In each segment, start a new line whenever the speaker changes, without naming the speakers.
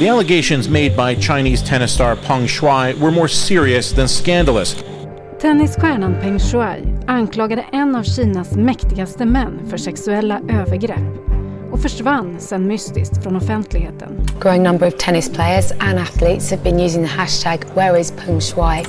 The allegations made by Chinese tennis star Peng Shuai were more serious than scandalous.
Tennisstjärnan Peng Shuai anklagade en av Kinas mäktigaste män för sexuella övergrepp och försvann sen mystiskt från offentligheten.
Growing number of tennis players and athletes have been using the hashtag where is Peng Shuai.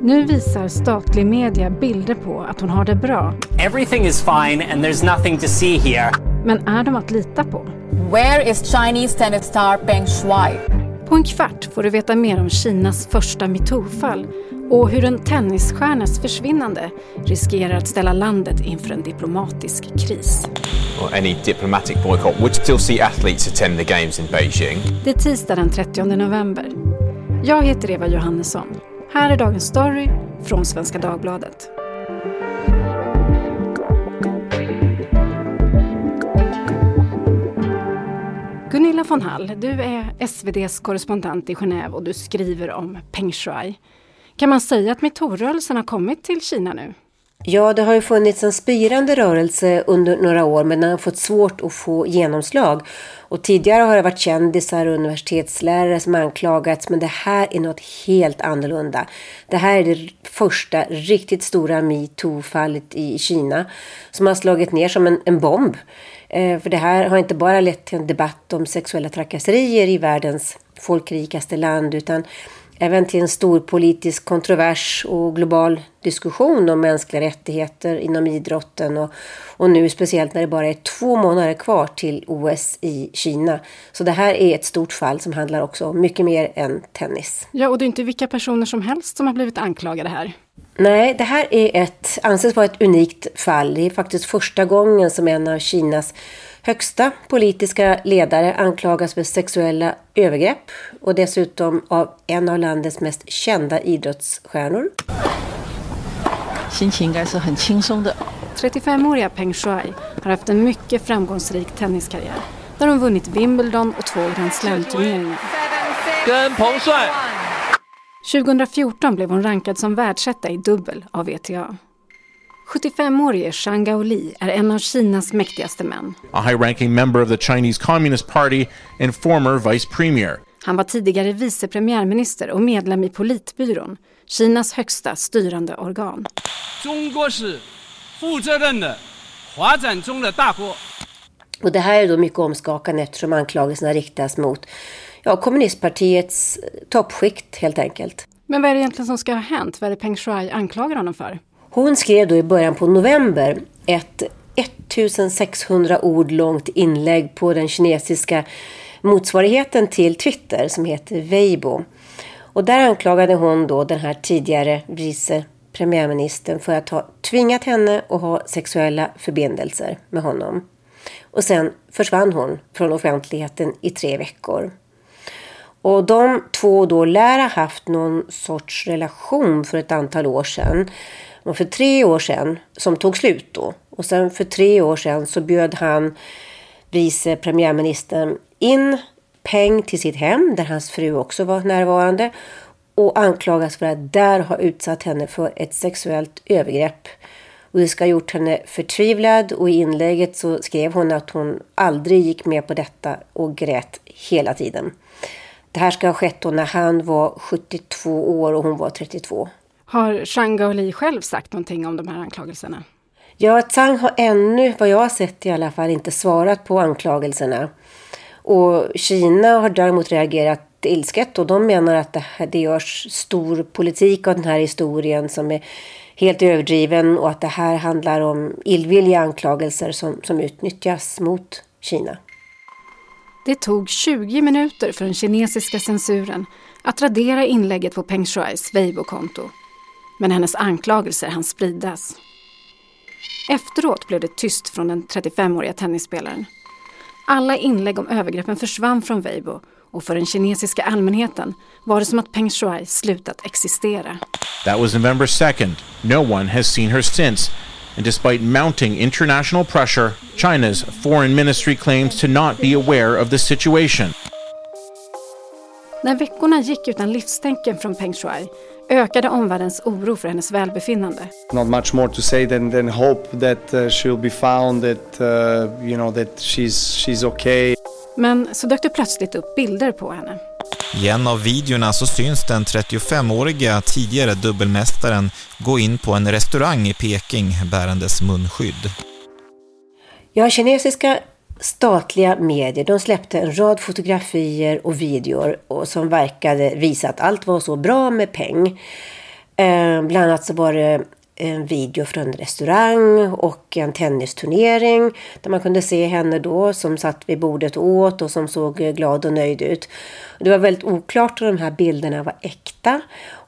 Nu visar statlig media bilder på att hon har det bra.
Everything is fine and there's nothing to see here.
Men är de att lita på?
Where is Chinese tennis star Peng Shuai?
På en kvart får du veta mer om Kinas första metoo-fall och hur en tennisstjärnas försvinnande riskerar att ställa landet inför en diplomatisk kris.
Or any diplomatic boycott would still see athletes attend the games in Beijing.
Det är tisdag den 30 november. Jag heter Eva Johannesson. Här är dagens story från Svenska Dagbladet. Gunilla von Hall, du är SVDs korrespondent i Genève och du skriver om Peng Shuai. Kan man säga att metoo-rörelsen har kommit till Kina nu?
Ja, det har ju funnits en spirande rörelse under några år men den har fått svårt att få genomslag. Och tidigare har det varit kändisar och universitetslärare som anklagats men det här är något helt annorlunda. Det här är det första riktigt stora metoo-fallet i Kina som har slagit ner som en, en bomb. Eh, för det här har inte bara lett till en debatt om sexuella trakasserier i världens folkrikaste land utan även till en stor politisk kontrovers och global diskussion om mänskliga rättigheter inom idrotten och, och nu speciellt när det bara är två månader kvar till OS i Kina. Så det här är ett stort fall som handlar också om mycket mer än tennis.
Ja, och det är inte vilka personer som helst som har blivit anklagade här.
Nej, det här är ett, anses vara ett unikt fall. Det är faktiskt första gången som en av Kinas högsta politiska ledare anklagas för sexuella övergrepp och dessutom av en av landets mest kända idrottsstjärnor.
心情应该是很轻松的。
35-åriga Peng Shuai har haft en mycket framgångsrik tenniskarriär där hon vunnit Wimbledon och två Grand Slam-turneringar. 2014 blev hon rankad som världsetta i dubbel av WTA. 75-årige Zhang Gaoli är en av Kinas mäktigaste män.
A high-ranking member of the Chinese Communist Party and former vice premier.
Han var tidigare vice premiärminister och medlem i politbyrån, Kinas högsta styrande organ.
Och det här är då mycket omskakande eftersom anklagelserna riktas mot ja, kommunistpartiets toppskikt helt enkelt.
Men vad är det egentligen som ska ha hänt? Vad är det Peng Shuai anklagar honom för?
Hon skrev då i början på november ett 1600 ord långt inlägg på den kinesiska motsvarigheten till Twitter som heter Weibo. Och där anklagade hon då den här tidigare vice premiärministern för att ha tvingat henne att ha sexuella förbindelser med honom. Och sen försvann hon från offentligheten i tre veckor. Och de två då lär ha haft någon sorts relation för ett antal år sedan. Och för tre år sedan, som tog slut då. Och sen för tre år sedan så bjöd han vice premiärministern in Peng till sitt hem där hans fru också var närvarande och anklagas för att där ha utsatt henne för ett sexuellt övergrepp. Och det ska ha gjort henne förtvivlad och i inlägget så skrev hon att hon aldrig gick med på detta och grät hela tiden. Det här ska ha skett då när han var 72 år och hon var 32.
Har Zhang Gaoli själv sagt någonting om de här anklagelserna?
Ja, Tsang har ännu, vad jag har sett i alla fall, inte svarat på anklagelserna. Och Kina har däremot reagerat ilsket och de menar att det, här, det görs stor politik av den här historien som är helt överdriven och att det här handlar om illvilliga anklagelser som, som utnyttjas mot Kina.
Det tog 20 minuter för den kinesiska censuren att radera inlägget på Peng Shuais Weibo-konto. Men hennes anklagelser hann spridas. Efteråt blev det tyst från den 35-åriga tennisspelaren. Alla inlägg om övergreppen försvann från Weibo och för den kinesiska allmänheten var det som att Peng Shuai slutat existera.
That was November 2nd. No one has seen her since. And despite mounting international pressure, China's foreign ministry claims to not be aware of the situation.
När veckorna gick utan livstecken från Peng Shuai ökade omvärldens oro för hennes välbefinnande.
Not much more to say than, than hope that uh, she'll be found, that uh, you know that she's she's okay.
Men så dök det plötsligt upp bilder på henne.
I en av videorna så syns den 35-åriga tidigare dubbelmästaren gå in på en restaurang i Peking bärandes munskydd.
Ja, kinesiska statliga medier de släppte en rad fotografier och videor och som verkade visa att allt var så bra med Peng. Eh, bland annat så var det en video från en restaurang och en tennisturnering där man kunde se henne då som satt vid bordet och åt och som såg glad och nöjd ut. Det var väldigt oklart om de här bilderna var äkta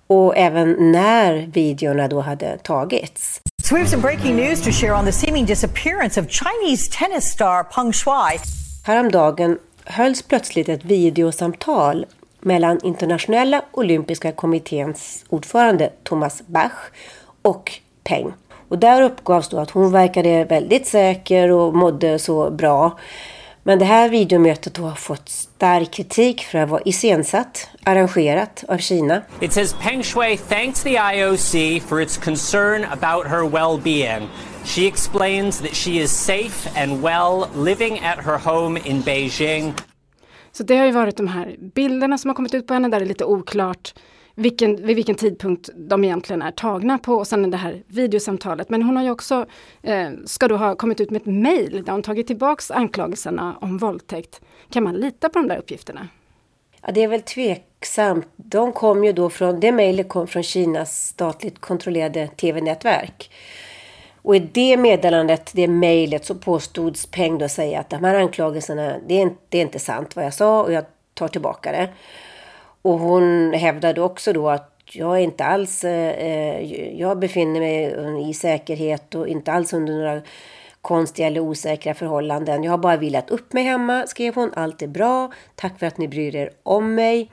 och även när videorna då hade tagits.
So we have some breaking news to share on the seeming disappearance of Chinese tennis star Peng Shuai.
Häromdagen hölls plötsligt ett videosamtal mellan internationella olympiska kommitténs ordförande Thomas Bach och Peng. Och där uppgavs då att hon verkade väldigt säker och mådde så bra. Men det här videomötet har fått stark kritik för att vara iscensatt, arrangerat av Kina.
It says Peng Shui thanks the IOC for its concern about her well-being. She explains that she is safe and well living at her home in Beijing.
Så det har ju varit de här bilderna som har kommit ut på henne där det är lite oklart vilken, vid vilken tidpunkt de egentligen är tagna på och sen det här videosamtalet. Men hon har ju också, eh, ska då ha kommit ut med ett mejl där hon tagit tillbaks anklagelserna om våldtäkt. Kan man lita på de där uppgifterna?
Ja, det är väl tveksamt. De kom ju då från, det mejlet kom från Kinas statligt kontrollerade tv-nätverk. Och i det meddelandet, det mejlet, så påstods Peng då säga att de här anklagelserna, det är, inte, det är inte sant vad jag sa och jag tar tillbaka det. Och hon hävdade också då att jag är inte alls, eh, eh, jag befinner mig i säkerhet och inte alls under några konstiga eller osäkra förhållanden. Jag har bara vilat upp mig hemma, skrev hon. Allt är bra. Tack för att ni bryr er om mig.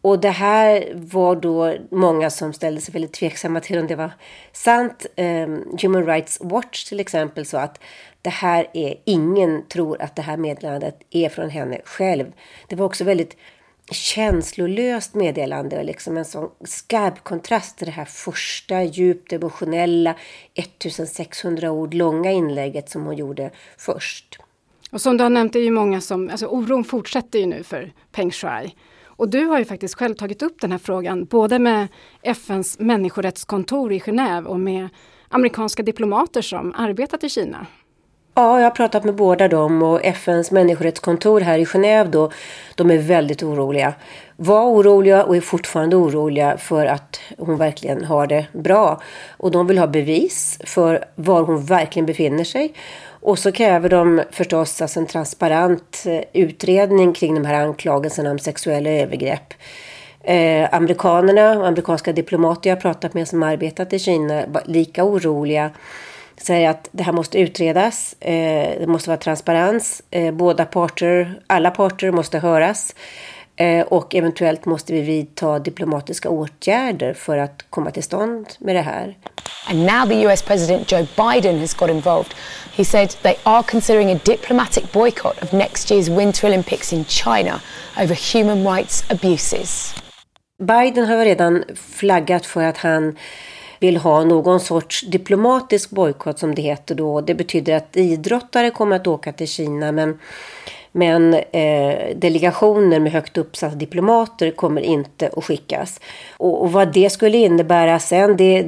Och det här var då många som ställde sig väldigt tveksamma till om det var sant. Um, Human Rights Watch till exempel sa att det här är, ingen tror att det här meddelandet är från henne själv. Det var också väldigt känslolöst meddelande och liksom en sån skarp kontrast till det här första djupt emotionella 1600 ord långa inlägget som hon gjorde först.
Och som du har nämnt det är ju många som, alltså oron fortsätter ju nu för Peng Shuai. Och du har ju faktiskt själv tagit upp den här frågan både med FNs människorättskontor i Genève och med amerikanska diplomater som arbetat i Kina.
Ja, jag har pratat med båda dem och FNs människorättskontor här i Genève då, de är väldigt oroliga. Var oroliga och är fortfarande oroliga för att hon verkligen har det bra. Och de vill ha bevis för var hon verkligen befinner sig. Och så kräver de förstås alltså en transparent eh, utredning kring de här anklagelserna om sexuella övergrepp. Eh, amerikanerna, amerikanska diplomater jag pratat med som arbetat i Kina, var lika oroliga säger att det här måste utredas. Eh, det måste vara transparens. Eh, båda parter, alla parter måste höras. Eh, och eventuellt måste vi vidta diplomatiska åtgärder för att komma till stånd med det här.
And now the US President Joe Biden has got involved. He said they are considering a diplomatic boycott of next year's Winter Olympics in China over human rights abuses.
Biden har redan flaggat för att han vill ha någon sorts diplomatisk bojkott som det heter då. Det betyder att idrottare kommer att åka till Kina men, men eh, delegationer med högt uppsatta diplomater kommer inte att skickas. Och, och vad det skulle innebära sen, det,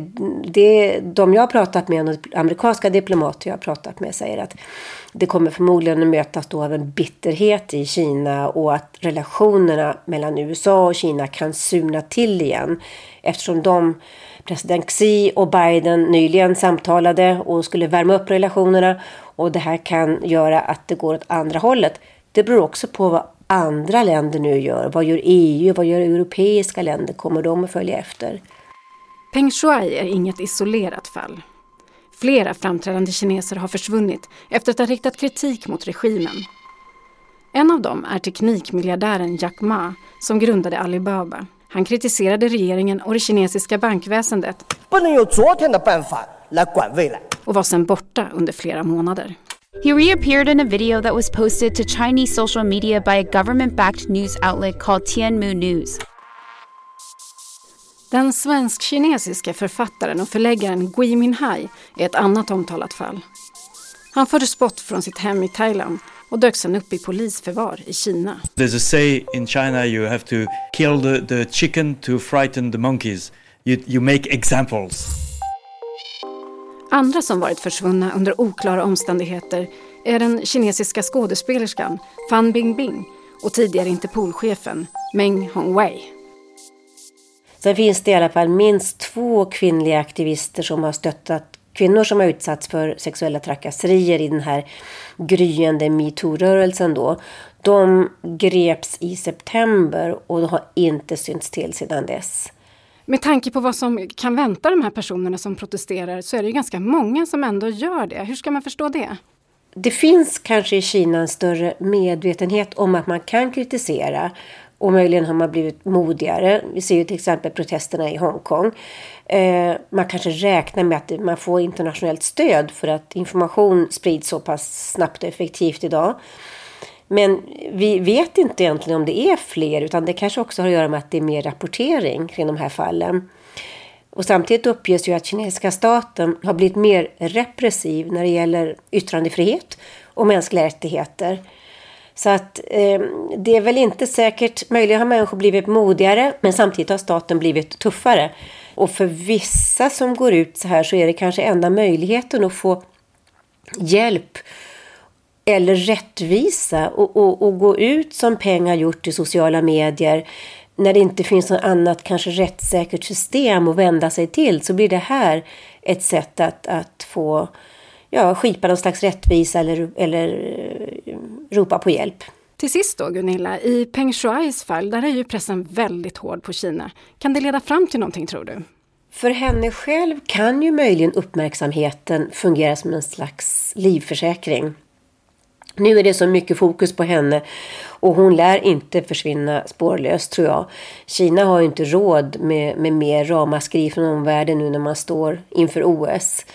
det, de jag har pratat med, och amerikanska diplomater jag har pratat med säger att det kommer förmodligen att mötas då av en bitterhet i Kina och att relationerna mellan USA och Kina kan surna till igen eftersom de president Xi och Biden nyligen samtalade och skulle värma upp relationerna och det här kan göra att det går åt andra hållet. Det beror också på vad andra länder nu gör. Vad gör EU? Vad gör europeiska länder? Kommer de att följa efter?
Peng Shuai är inget isolerat fall. Flera framträdande kineser har försvunnit efter att ha riktat kritik mot regimen. En av dem är teknikmiljardären Jack Ma som grundade Alibaba. Han kritiserade regeringen och det kinesiska bankväsendet och var sedan borta under flera månader.
He reappeared in a video that was posted to Chinese social media by a government backed news outlet called Tianmu News.
Den svensk-kinesiska författaren och förläggaren Gui Minhai är ett annat omtalat fall. Han fördes bort från sitt hem i Thailand och dök sedan upp i polisförvar i Kina.
There's a say in China you have to kill the, the chicken to frighten the monkeys. You, you make examples.
Andra som varit försvunna under oklara omständigheter är den kinesiska skådespelerskan Fan Bingbing och tidigare Interpolchefen Meng Hongwei.
Sen finns det i alla fall minst två kvinnliga aktivister som har stöttat kvinnor som har utsatts för sexuella trakasserier i den här gryende metoo-rörelsen då. De greps i september och har inte synts till sedan dess.
Med tanke på vad som kan vänta de här personerna som protesterar så är det ju ganska många som ändå gör det. Hur ska man förstå det?
Det finns kanske i Kina en större medvetenhet om att man kan kritisera och möjligen har man blivit modigare. Vi ser ju till exempel protesterna i Hongkong. Eh, man kanske räknar med att man får internationellt stöd för att information sprids så pass snabbt och effektivt idag. Men vi vet inte egentligen om det är fler utan det kanske också har att göra med att det är mer rapportering kring de här fallen. Och samtidigt uppges ju att kinesiska staten har blivit mer repressiv när det gäller yttrandefrihet och mänskliga rättigheter. Så att eh, det är väl inte säkert, möjligen har människor blivit modigare men samtidigt har staten blivit tuffare. Och för vissa som går ut så här så är det kanske enda möjligheten att få hjälp eller rättvisa och, och, och gå ut som pengar gjort i sociala medier när det inte finns något annat kanske rättssäkert system att vända sig till så blir det här ett sätt att, att få ja, skipa någon slags rättvisa eller, eller ropa på hjälp.
Till sist då Gunilla, i Peng Shuais fall, där är ju pressen väldigt hård på Kina. Kan det leda fram till någonting tror du?
För henne själv kan ju möjligen uppmärksamheten fungera som en slags livförsäkring. Nu är det så mycket fokus på henne och hon lär inte försvinna spårlöst tror jag. Kina har ju inte råd med, med mer ramaskri från omvärlden nu när man står inför OS.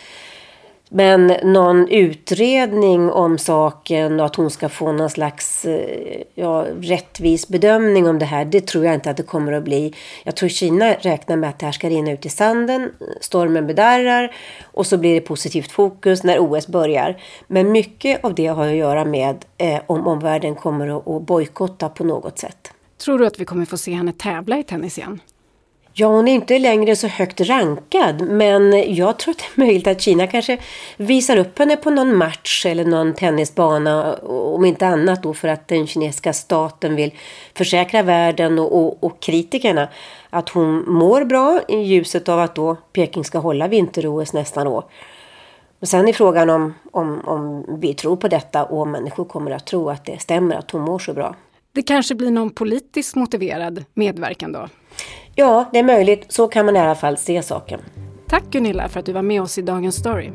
Men någon utredning om saken och att hon ska få någon slags eh, ja, rättvis bedömning om det här, det tror jag inte att det kommer att bli. Jag tror Kina räknar med att det här ska rinna ut i sanden, stormen bedarrar och så blir det positivt fokus när OS börjar. Men mycket av det har att göra med eh, om omvärlden kommer att, att bojkotta på något sätt.
Tror du att vi kommer få se henne tävla i tennis igen?
Ja, hon är inte längre så högt rankad, men jag tror att det är möjligt att Kina kanske visar upp henne på någon match eller någon tennisbana, om inte annat då för att den kinesiska staten vill försäkra världen och, och, och kritikerna att hon mår bra i ljuset av att då Peking ska hålla vinter-OS nästa år. Men sen är frågan om, om, om vi tror på detta och om människor kommer att tro att det stämmer att hon mår så bra.
Det kanske blir någon politiskt motiverad medverkan då?
Ja, det är möjligt. Så kan man i alla fall se saken.
Tack Gunilla för att du var med oss i Dagens Story.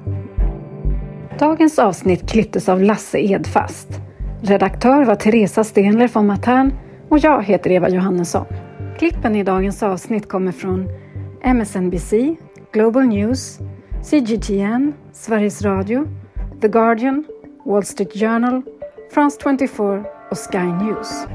Dagens avsnitt klipptes av Lasse Edfast. Redaktör var Teresa Stenler von Matern och jag heter Eva Johannesson. Klippen i dagens avsnitt kommer från MSNBC, Global News, CGTN, Sveriges Radio, The Guardian, Wall Street Journal, France 24 och Sky News.